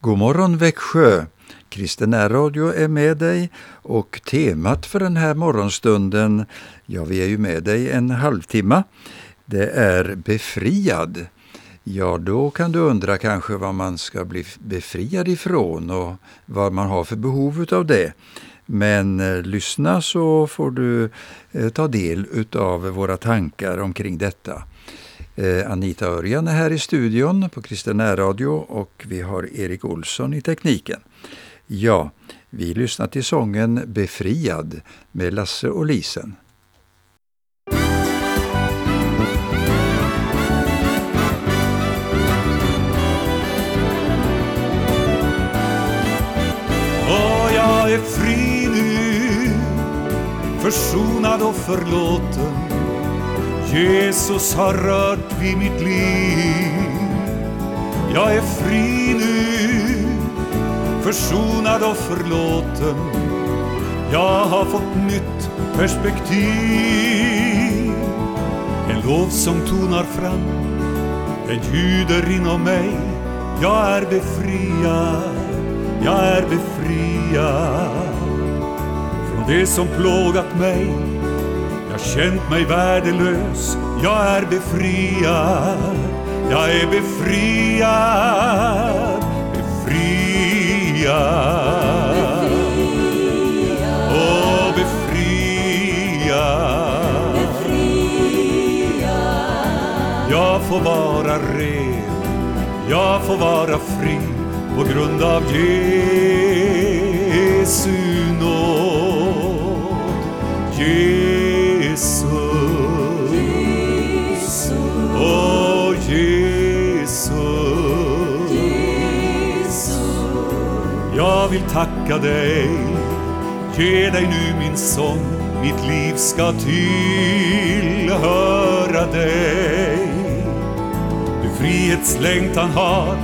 God morgon Växjö! Kristen Radio är med dig och temat för den här morgonstunden, ja vi är ju med dig en halvtimme, det är befriad. Ja, då kan du undra kanske vad man ska bli befriad ifrån och vad man har för behov av det. Men eh, lyssna så får du eh, ta del av våra tankar omkring detta. Eh, Anita Örjan är här i studion på Kristen Radio och vi har Erik Olsson i tekniken. Ja, vi lyssnar till sången Befriad med Lasse och Lisen. Och jag är fri nu, försonad och förlåten. Jesus har rört vid mitt liv. Jag är fri nu, försonad och förlåten. Jag har fått nytt perspektiv. En lovsång tonar fram, den ljuder inom mig. Jag är befriad, jag är befriad från det som plågat mig. Jag känt mig värdelös, jag är befriad, jag är befriad, befriad. Åh, befriad. Jag får vara ren, jag får vara fri på grund av Jesu nåd. Jag vill tacka dig, ge dig nu min sång, mitt liv ska tillhöra dig. Du frihetslängtan har,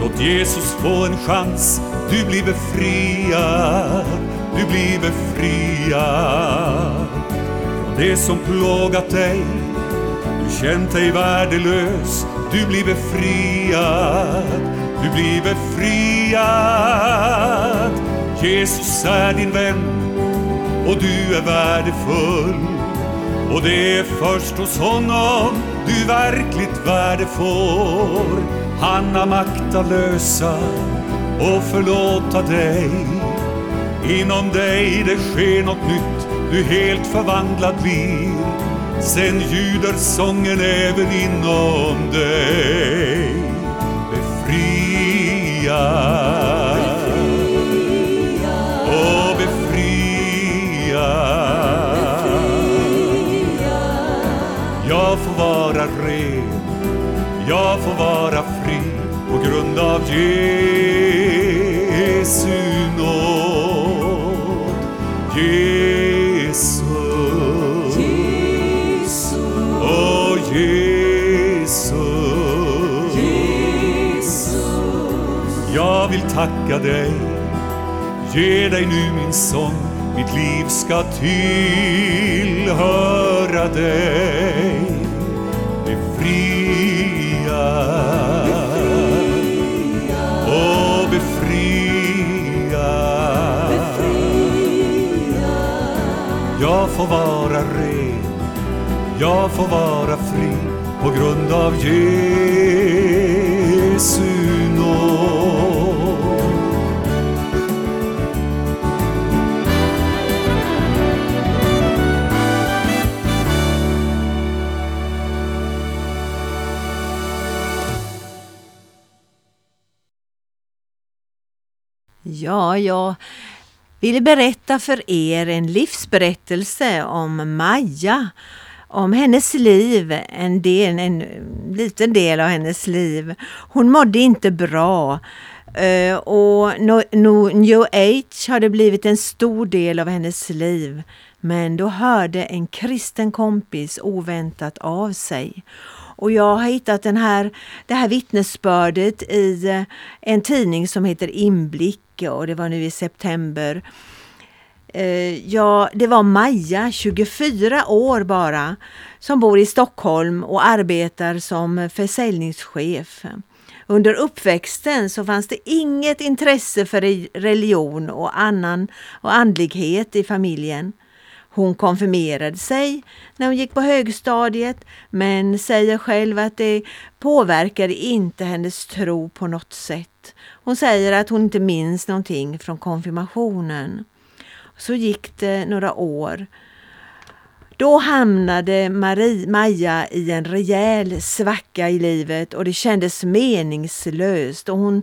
låt Jesus få en chans, du blir befriad, du blir befriad. Från det som plågat dig. Du känt dig värdelös, du blir befriad, du blir befriad. Jesus är din vän och du är värdefull. Och det är först hos honom du verkligt värde får. Han har makt att lösa och förlåta dig. Inom dig det sker något nytt, du helt förvandlad blir. Sen ljuder sången även inom dig befria och befria. Jag får vara ren, jag får vara fri på grund av Jesu nåd. Tacka dig, ge dig nu min sång, mitt liv ska tillhöra dig. Befria, Åh, befria Jag får vara ren, jag får vara fri på grund av Jesu nåd. Jag ville berätta för er en livsberättelse om Maja. Om hennes liv, en, del, en liten del av hennes liv. Hon mådde inte bra. Eh, och New Age hade blivit en stor del av hennes liv. Men då hörde en kristen kompis oväntat av sig. Och jag har hittat den här, det här vittnesbördet i eh, en tidning som heter Inblick och det var nu i september. Eh, ja, det var Maja, 24 år bara, som bor i Stockholm och arbetar som försäljningschef. Under uppväxten så fanns det inget intresse för religion och annan och andlighet i familjen. Hon konfirmerade sig när hon gick på högstadiet men säger själv att det påverkade inte hennes tro på något sätt. Hon säger att hon inte minns någonting från konfirmationen. Så gick det några år. Då hamnade Marie, Maja i en rejäl svacka i livet och det kändes meningslöst och hon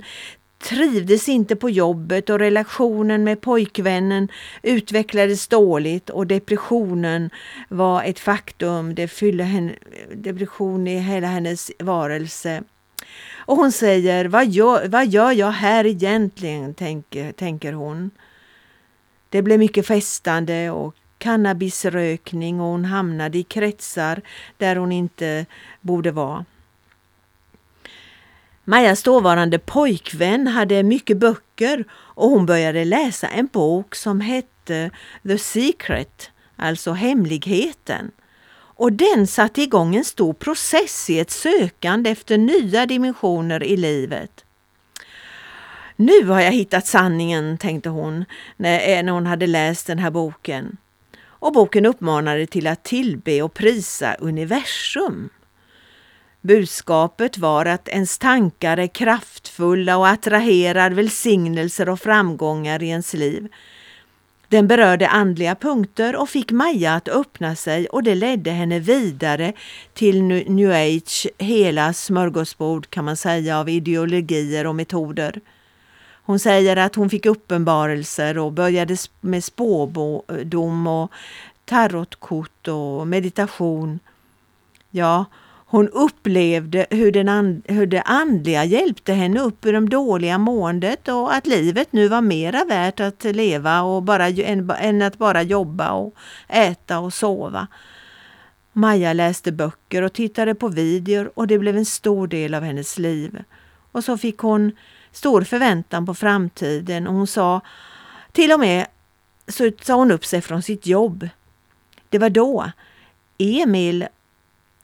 trivdes inte på jobbet och relationen med pojkvännen utvecklades dåligt och depressionen var ett faktum. Det fyllde henne, depression i hela hennes varelse. Och hon säger, vad gör, vad gör jag här egentligen, tänker, tänker hon. Det blev mycket festande och cannabisrökning och hon hamnade i kretsar där hon inte borde vara. Majas dåvarande pojkvän hade mycket böcker och hon började läsa en bok som hette The Secret, alltså Hemligheten. Och den satte igång en stor process i ett sökande efter nya dimensioner i livet. Nu har jag hittat sanningen, tänkte hon när eh, hon hade läst den här boken. Och boken uppmanade till att tillbe och prisa universum. Budskapet var att ens tankar är kraftfulla och attraherar välsignelser och framgångar i ens liv. Den berörde andliga punkter och fick Maja att öppna sig och det ledde henne vidare till new age, hela smörgåsbord kan man säga av ideologier och metoder. Hon säger att hon fick uppenbarelser och började med spådom och tarotkort och meditation. Ja, hon upplevde hur, den and, hur det andliga hjälpte henne upp ur det dåliga måendet och att livet nu var mera värt att leva och bara, än, än att bara jobba och äta och sova. Maja läste böcker och tittade på videor och det blev en stor del av hennes liv. Och så fick hon stor förväntan på framtiden och hon sa till och med så sa hon upp sig från sitt jobb. Det var då Emil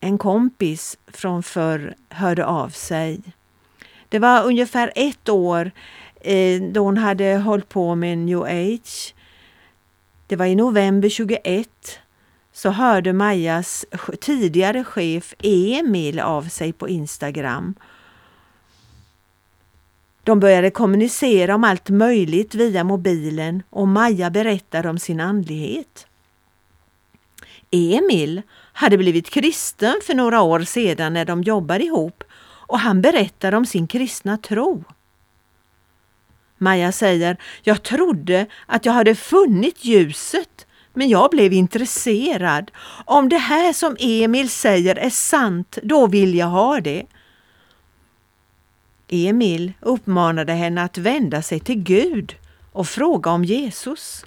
en kompis från förr hörde av sig. Det var ungefär ett år eh, då hon hade hållit på med new age. Det var i november 21 så hörde Majas tidigare chef Emil av sig på Instagram. De började kommunicera om allt möjligt via mobilen och Maja berättade om sin andlighet. Emil hade blivit kristen för några år sedan när de jobbade ihop och han berättar om sin kristna tro. Maja säger, jag trodde att jag hade funnit ljuset men jag blev intresserad. Om det här som Emil säger är sant, då vill jag ha det. Emil uppmanade henne att vända sig till Gud och fråga om Jesus.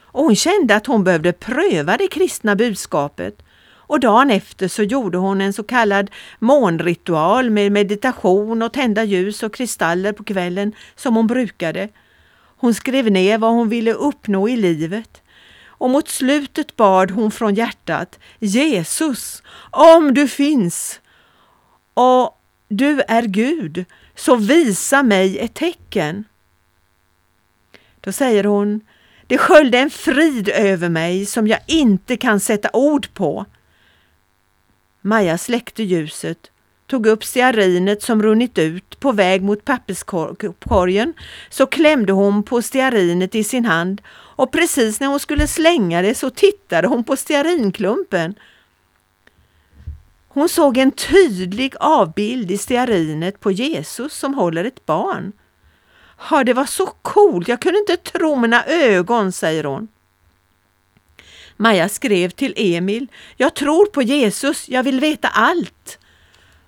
Och hon kände att hon behövde pröva det kristna budskapet och dagen efter så gjorde hon en så kallad månritual med meditation och tända ljus och kristaller på kvällen som hon brukade. Hon skrev ner vad hon ville uppnå i livet. Och mot slutet bad hon från hjärtat Jesus, om du finns och du är Gud, så visa mig ett tecken. Då säger hon, det sköljde en frid över mig som jag inte kan sätta ord på. Maja släckte ljuset, tog upp stearinet som runnit ut på väg mot papperskorgen, så klämde hon på stearinet i sin hand och precis när hon skulle slänga det så tittade hon på stearinklumpen. Hon såg en tydlig avbild i stearinet på Jesus som håller ett barn. Ja, det var så coolt, jag kunde inte tro mina ögon, säger hon. Maja skrev till Emil, jag tror på Jesus, jag vill veta allt.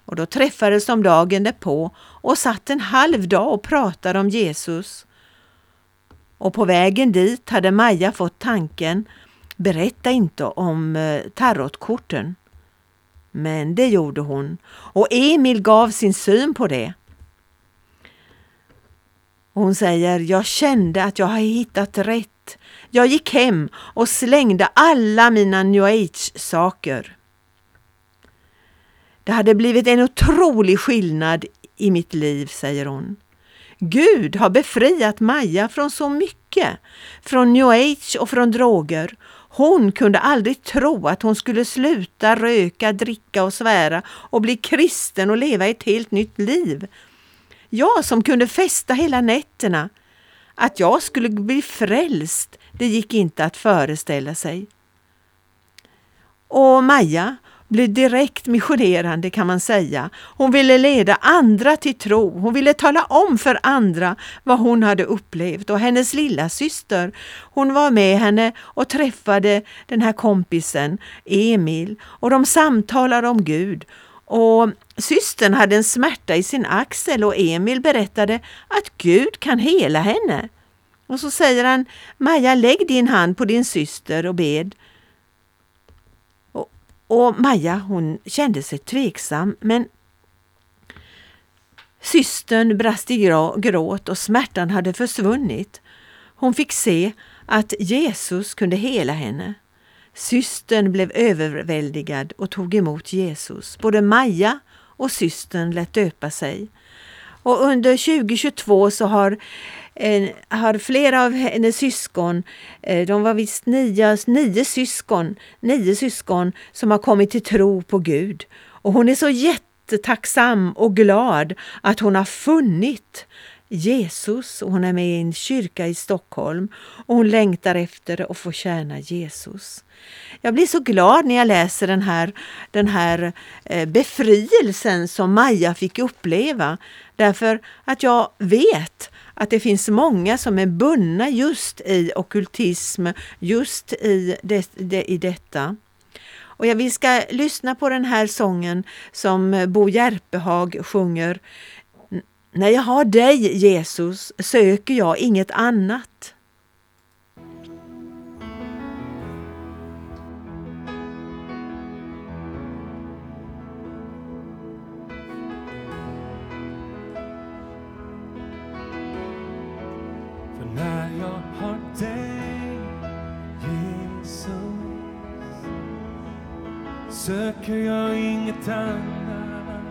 Och då träffades de dagen därpå och satt en halv dag och pratade om Jesus. Och på vägen dit hade Maja fått tanken, berätta inte om eh, tarotkorten. Men det gjorde hon och Emil gav sin syn på det. hon säger, jag kände att jag har hittat rätt jag gick hem och slängde alla mina new age-saker. Det hade blivit en otrolig skillnad i mitt liv, säger hon. Gud har befriat Maja från så mycket, från new age och från droger. Hon kunde aldrig tro att hon skulle sluta röka, dricka och svära och bli kristen och leva ett helt nytt liv. Jag som kunde festa hela nätterna. Att jag skulle bli frälst, det gick inte att föreställa sig. Och Maja, blev direkt missionerande kan man säga. Hon ville leda andra till tro. Hon ville tala om för andra vad hon hade upplevt och hennes lilla syster, hon var med henne och träffade den här kompisen Emil och de samtalade om Gud. Och Systern hade en smärta i sin axel och Emil berättade att Gud kan hela henne. Och så säger han, Maja lägg din hand på din syster och bed. Och Maja hon kände sig tveksam men systern brast i gråt och smärtan hade försvunnit. Hon fick se att Jesus kunde hela henne. Systern blev överväldigad och tog emot Jesus. Både Maja och systern lät döpa sig. Och under 2022 så har har flera av hennes syskon, eh, de var visst nio, nio syskon, nio syskon som har kommit till tro på Gud. Och hon är så jättetacksam och glad att hon har funnit Jesus och hon är med i en kyrka i Stockholm och hon längtar efter att få tjäna Jesus. Jag blir så glad när jag läser den här, den här eh, befrielsen som Maja fick uppleva därför att jag vet att det finns många som är bundna just i okultism, just i, det, det, i detta. Och jag, vi ska lyssna på den här sången som Bo Järpehag sjunger. När jag har dig Jesus söker jag inget annat. Söker jag inget annat.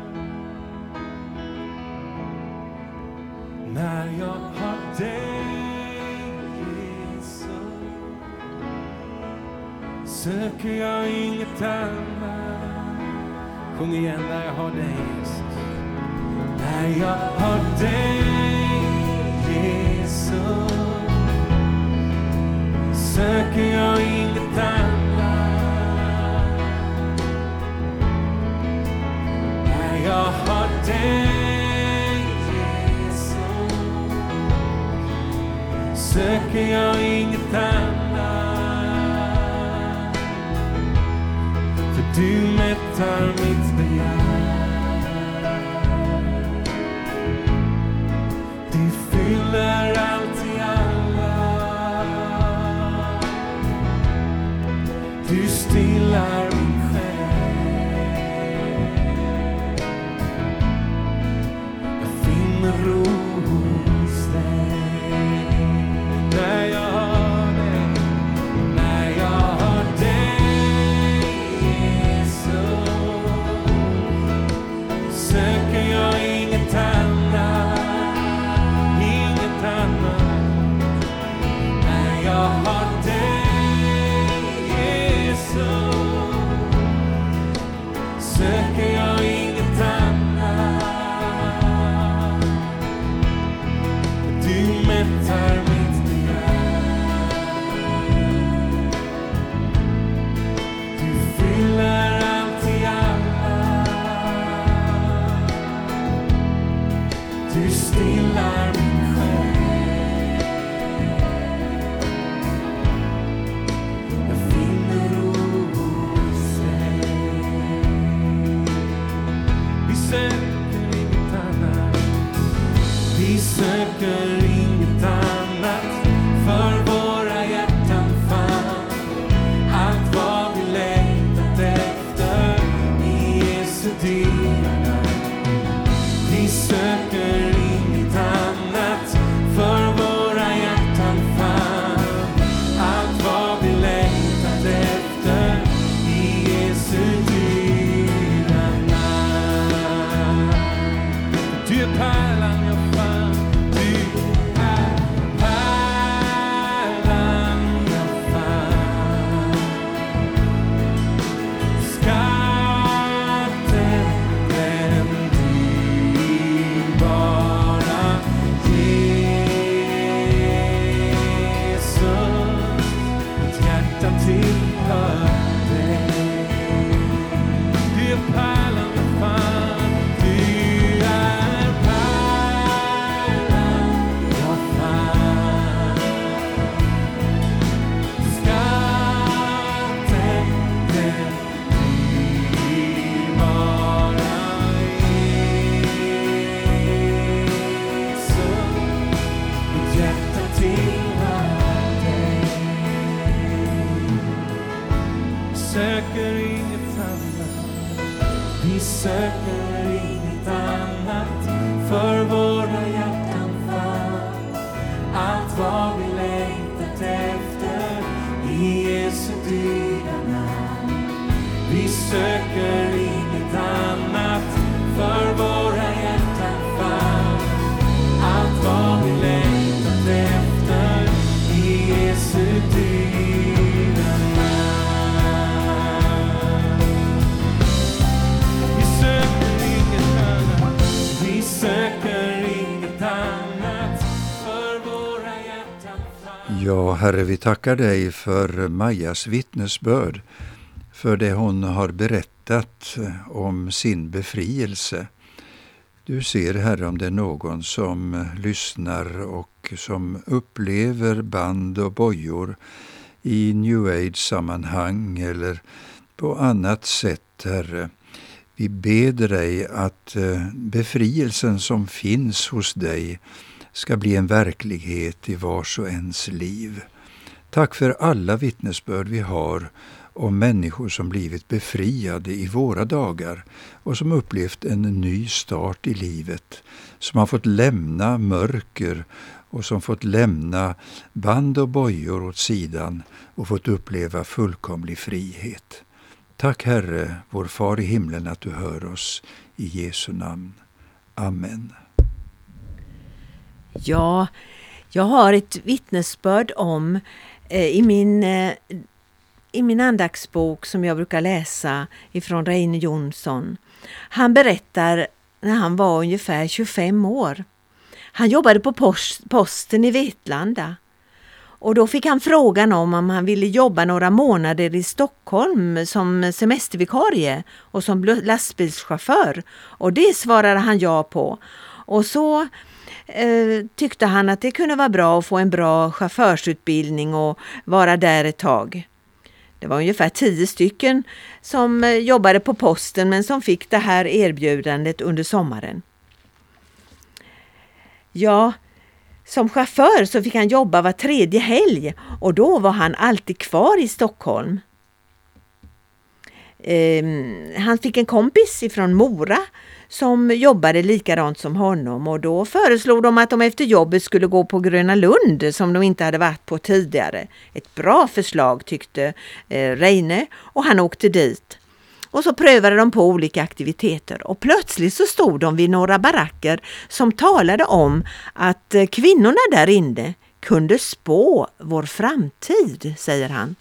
När jag har dig, Jesus, söker jag inget annat. Sjung igen, när jag har dig, Jesus. När jag har dig, Jesus, söker jag jag inget annat. För du mättar mitt begär. Ja, Herre, vi tackar dig för Majas vittnesbörd, för det hon har berättat om sin befrielse. Du ser, Herre, om det är någon som lyssnar och som upplever band och bojor i new age-sammanhang eller på annat sätt, Herre. Vi ber dig att eh, befrielsen som finns hos dig ska bli en verklighet i vars och ens liv. Tack för alla vittnesbörd vi har om människor som blivit befriade i våra dagar och som upplevt en ny start i livet, som har fått lämna mörker och som fått lämna band och bojor åt sidan och fått uppleva fullkomlig frihet. Tack Herre, vår Far i himlen, att du hör oss. I Jesu namn. Amen. Ja, jag har ett vittnesbörd om eh, i min eh, i min andaktsbok som jag brukar läsa ifrån Reine Jonsson. Han berättar när han var ungefär 25 år. Han jobbade på posten i Vetlanda. Och då fick han frågan om om han ville jobba några månader i Stockholm som semestervikarie och som lastbilschaufför. Och det svarade han ja på. Och så eh, tyckte han att det kunde vara bra att få en bra chaufförsutbildning och vara där ett tag. Det var ungefär tio stycken som eh, jobbade på posten men som fick det här erbjudandet under sommaren. Ja, som chaufför så fick han jobba var tredje helg och då var han alltid kvar i Stockholm. Eh, han fick en kompis ifrån Mora som jobbade likadant som honom och då föreslog de att de efter jobbet skulle gå på Gröna Lund som de inte hade varit på tidigare. Ett bra förslag tyckte eh, Reine och han åkte dit. Och så prövade de på olika aktiviteter och plötsligt så stod de vid några baracker som talade om att eh, kvinnorna där inne kunde spå vår framtid, säger han.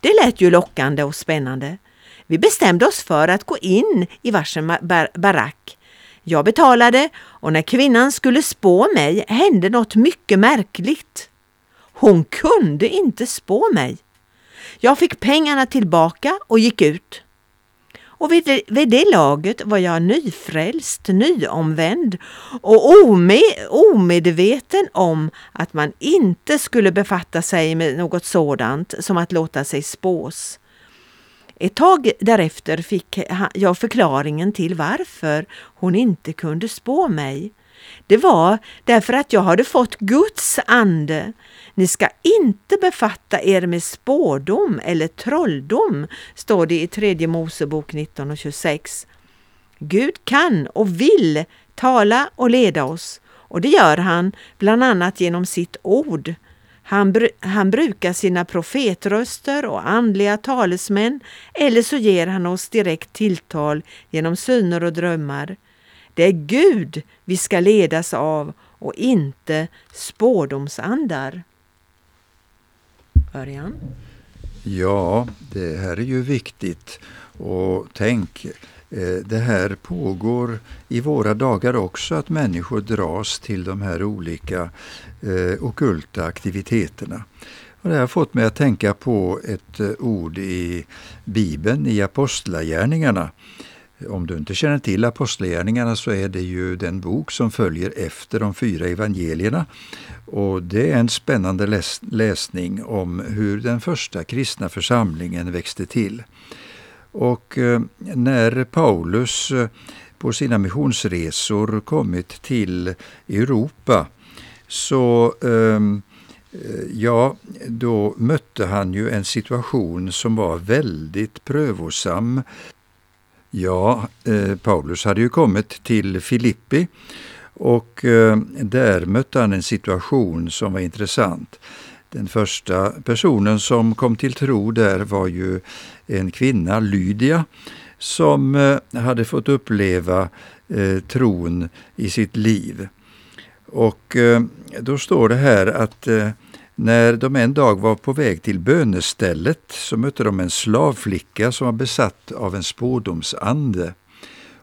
Det lät ju lockande och spännande. Vi bestämde oss för att gå in i varsin bar barack. Jag betalade och när kvinnan skulle spå mig hände något mycket märkligt. Hon kunde inte spå mig. Jag fick pengarna tillbaka och gick ut. Och vid det, vid det laget var jag nyfrälst, nyomvänd och ome, omedveten om att man inte skulle befatta sig med något sådant som att låta sig spås. Ett tag därefter fick jag förklaringen till varför hon inte kunde spå mig. Det var därför att jag hade fått Guds ande. Ni ska inte befatta er med spådom eller trolldom, står det i tredje Mosebok 19 och 26. Gud kan och vill tala och leda oss och det gör han bland annat genom sitt ord han, br han brukar sina profetröster och andliga talesmän eller så ger han oss direkt tilltal genom syner och drömmar. Det är Gud vi ska ledas av och inte spårdomsandar. Örjan? Ja, det här är ju viktigt. Och tänk, Eh, det här pågår i våra dagar också, att människor dras till de här olika eh, okulta aktiviteterna. Och det har fått mig att tänka på ett eh, ord i Bibeln, i Apostlagärningarna. Om du inte känner till Apostlagärningarna så är det ju den bok som följer efter de fyra evangelierna. Och Det är en spännande läs läsning om hur den första kristna församlingen växte till. Och eh, när Paulus eh, på sina missionsresor kommit till Europa så ehm, eh, ja, då mötte han ju en situation som var väldigt prövosam. Ja, Paulus hade ju kommit till Filippi och där mötte han en situation som var intressant. Den första personen som kom till tro där var ju en kvinna, Lydia, som eh, hade fått uppleva eh, tron i sitt liv. Och eh, då står det här att eh, när de en dag var på väg till bönestället så mötte de en slavflicka som var besatt av en spådomsande.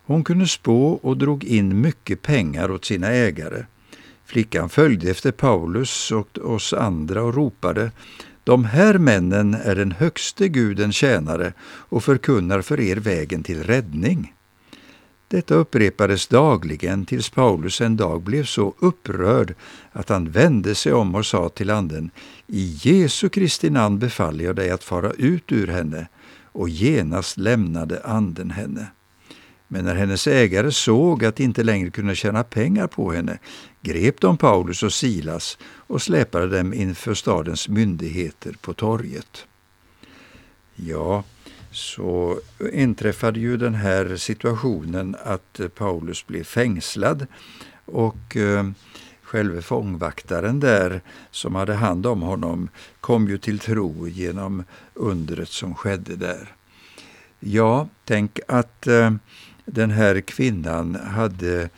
Hon kunde spå och drog in mycket pengar åt sina ägare. Flickan följde efter Paulus och oss andra och ropade De här männen är den högste guden tjänare och förkunnar för er vägen till räddning. Detta upprepades dagligen tills Paulus en dag blev så upprörd att han vände sig om och sa till anden I Jesu Kristi namn befaller jag dig att fara ut ur henne och genast lämnade anden henne. Men när hennes ägare såg att de inte längre kunde tjäna pengar på henne grep de Paulus och Silas och släpade dem inför stadens myndigheter på torget. Ja, så inträffade ju den här situationen att eh, Paulus blev fängslad och eh, själve fångvaktaren där som hade hand om honom kom ju till tro genom undret som skedde där. Ja, tänk att eh, den här kvinnan hade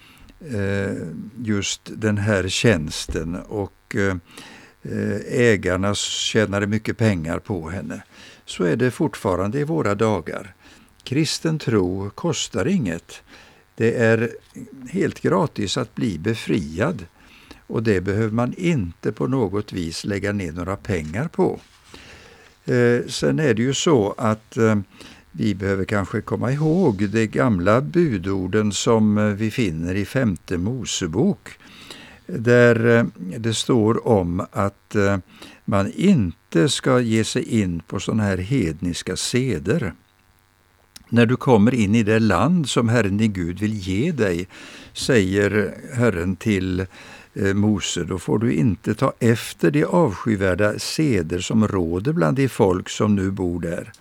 eh, just den här tjänsten och eh, ägarna tjänade mycket pengar på henne. Så är det fortfarande i våra dagar. Kristen tro kostar inget. Det är helt gratis att bli befriad och det behöver man inte på något vis lägga ner några pengar på. Eh, sen är det ju så att eh, vi behöver kanske komma ihåg de gamla budorden som eh, vi finner i femte Mosebok där eh, det står om att eh, man inte ska ge sig in på sådana här hedniska seder. När du kommer in i det land som Herren din Gud vill ge dig, säger Herren till Mose, då får du inte ta efter de avskyvärda seder som råder bland de folk som nu bor där.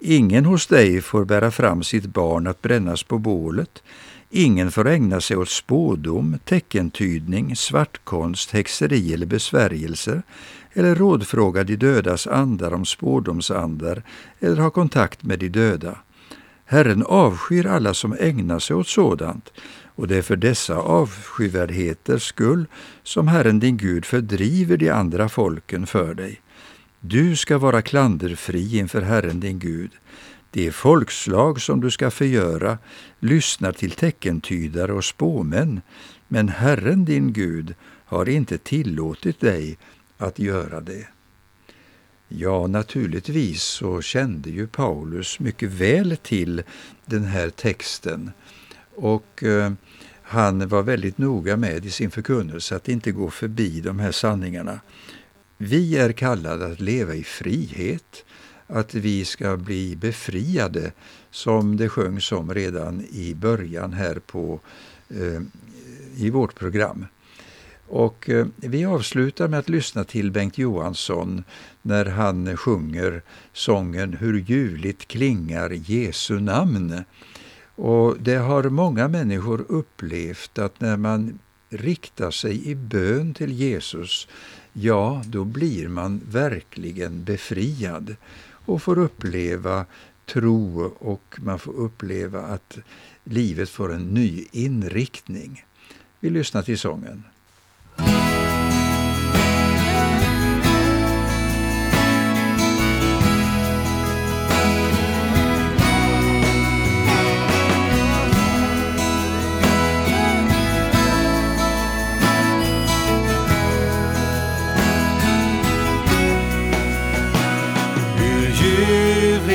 Ingen hos dig får bära fram sitt barn att brännas på bålet. Ingen får ägna sig åt spådom, teckentydning, svartkonst, häxeri eller besvärjelser eller rådfråga de dödas andar om spådomsandar eller ha kontakt med de döda. Herren avskyr alla som ägnar sig åt sådant, och det är för dessa avskyvärdheters skull som Herren din Gud fördriver de andra folken för dig. Du ska vara klanderfri inför Herren din Gud. Det folkslag som du ska förgöra lyssnar till teckentydare och spåmän, men Herren din Gud har inte tillåtit dig att göra det. Ja, naturligtvis så kände ju Paulus mycket väl till den här texten och eh, han var väldigt noga med i sin förkunnelse att inte gå förbi de här sanningarna. Vi är kallade att leva i frihet, att vi ska bli befriade, som det sjöngs om redan i början här på, eh, i vårt program. Och eh, vi avslutar med att lyssna till Bengt Johansson när han sjunger sången Hur ljuvligt klingar Jesu namn. Och det har många människor upplevt att när man riktar sig i bön till Jesus ja, då blir man verkligen befriad och får uppleva tro och man får uppleva att livet får en ny inriktning. Vi lyssnar till sången.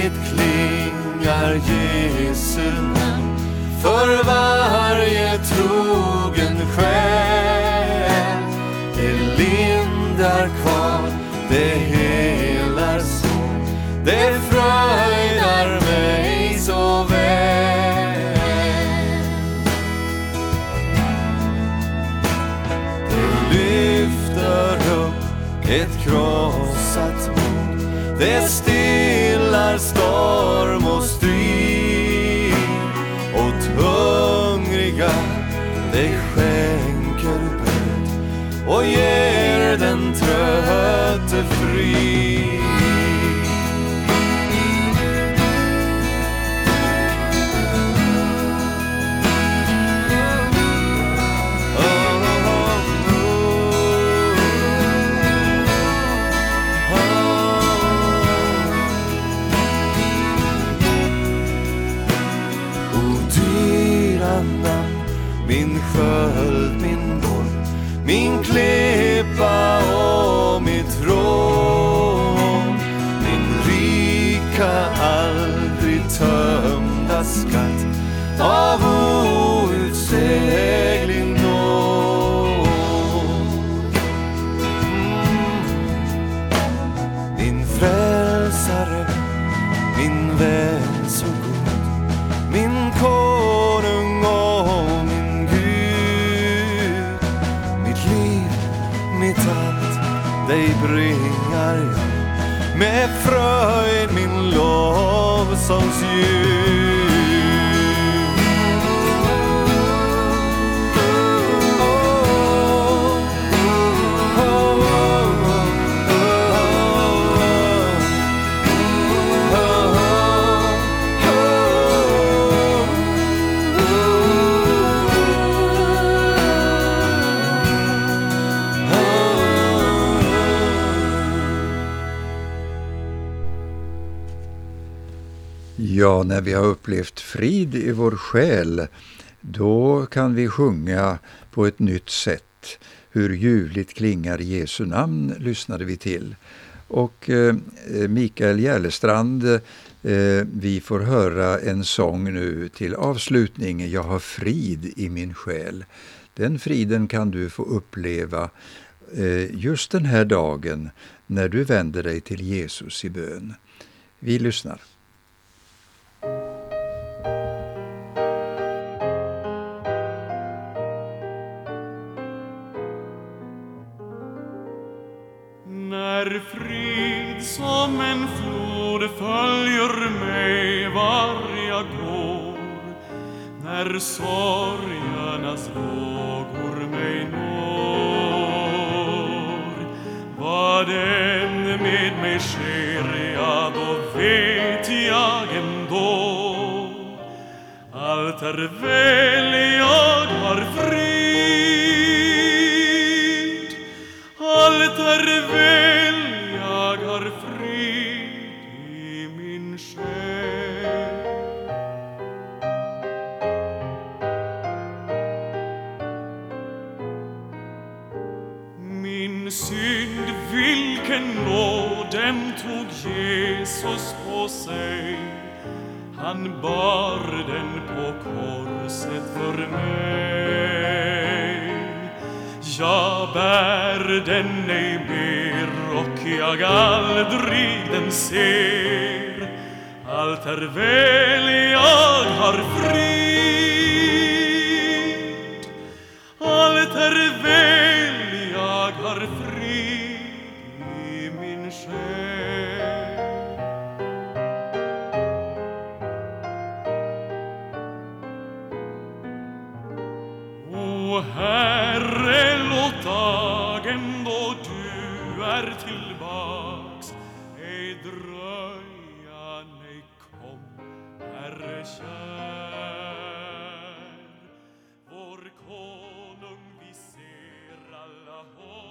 Ljuvligt klingar Jesu namn för varje trogen själ. Det lindar kvar, det helar så, det fröjdar mig så väl. Det lyfter upp ett krossat mod Det stillar Ja, när vi har upplevt frid i vår själ, då kan vi sjunga på ett nytt sätt. Hur ljuvligt klingar Jesu namn lyssnade vi till. Och eh, Mikael Järlestrand, eh, vi får höra en sång nu till avslutning. Jag har frid i min själ. Den friden kan du få uppleva eh, just den här dagen när du vänder dig till Jesus i bön. Vi lyssnar. När frid som en flod följer mig var jag går När sorgernas vågor mig når. Vad än med mig sker, ja då vet jag ändå. Allt är väl, jag tog Jesus på sig. Han bar den på korset för mig. Jag bär den ej mer och jag aldrig den ser. Allt är väl, jag har frid. Allt är väl,